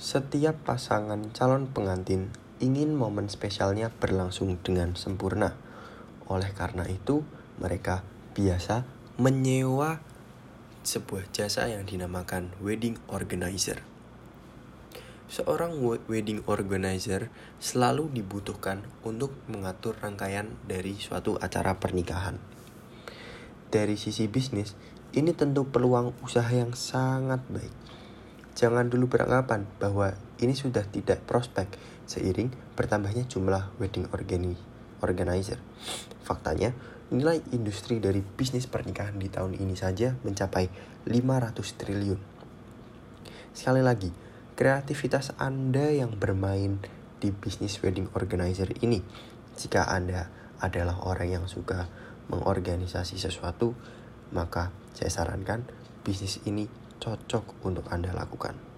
Setiap pasangan calon pengantin ingin momen spesialnya berlangsung dengan sempurna. Oleh karena itu, mereka biasa menyewa sebuah jasa yang dinamakan wedding organizer. Seorang wedding organizer selalu dibutuhkan untuk mengatur rangkaian dari suatu acara pernikahan. Dari sisi bisnis, ini tentu peluang usaha yang sangat baik Jangan dulu beranggapan bahwa ini sudah tidak prospek seiring bertambahnya jumlah wedding organizer. Faktanya, nilai industri dari bisnis pernikahan di tahun ini saja mencapai 500 triliun. Sekali lagi, kreativitas Anda yang bermain di bisnis wedding organizer ini. Jika Anda adalah orang yang suka mengorganisasi sesuatu, maka saya sarankan bisnis ini cocok untuk Anda lakukan.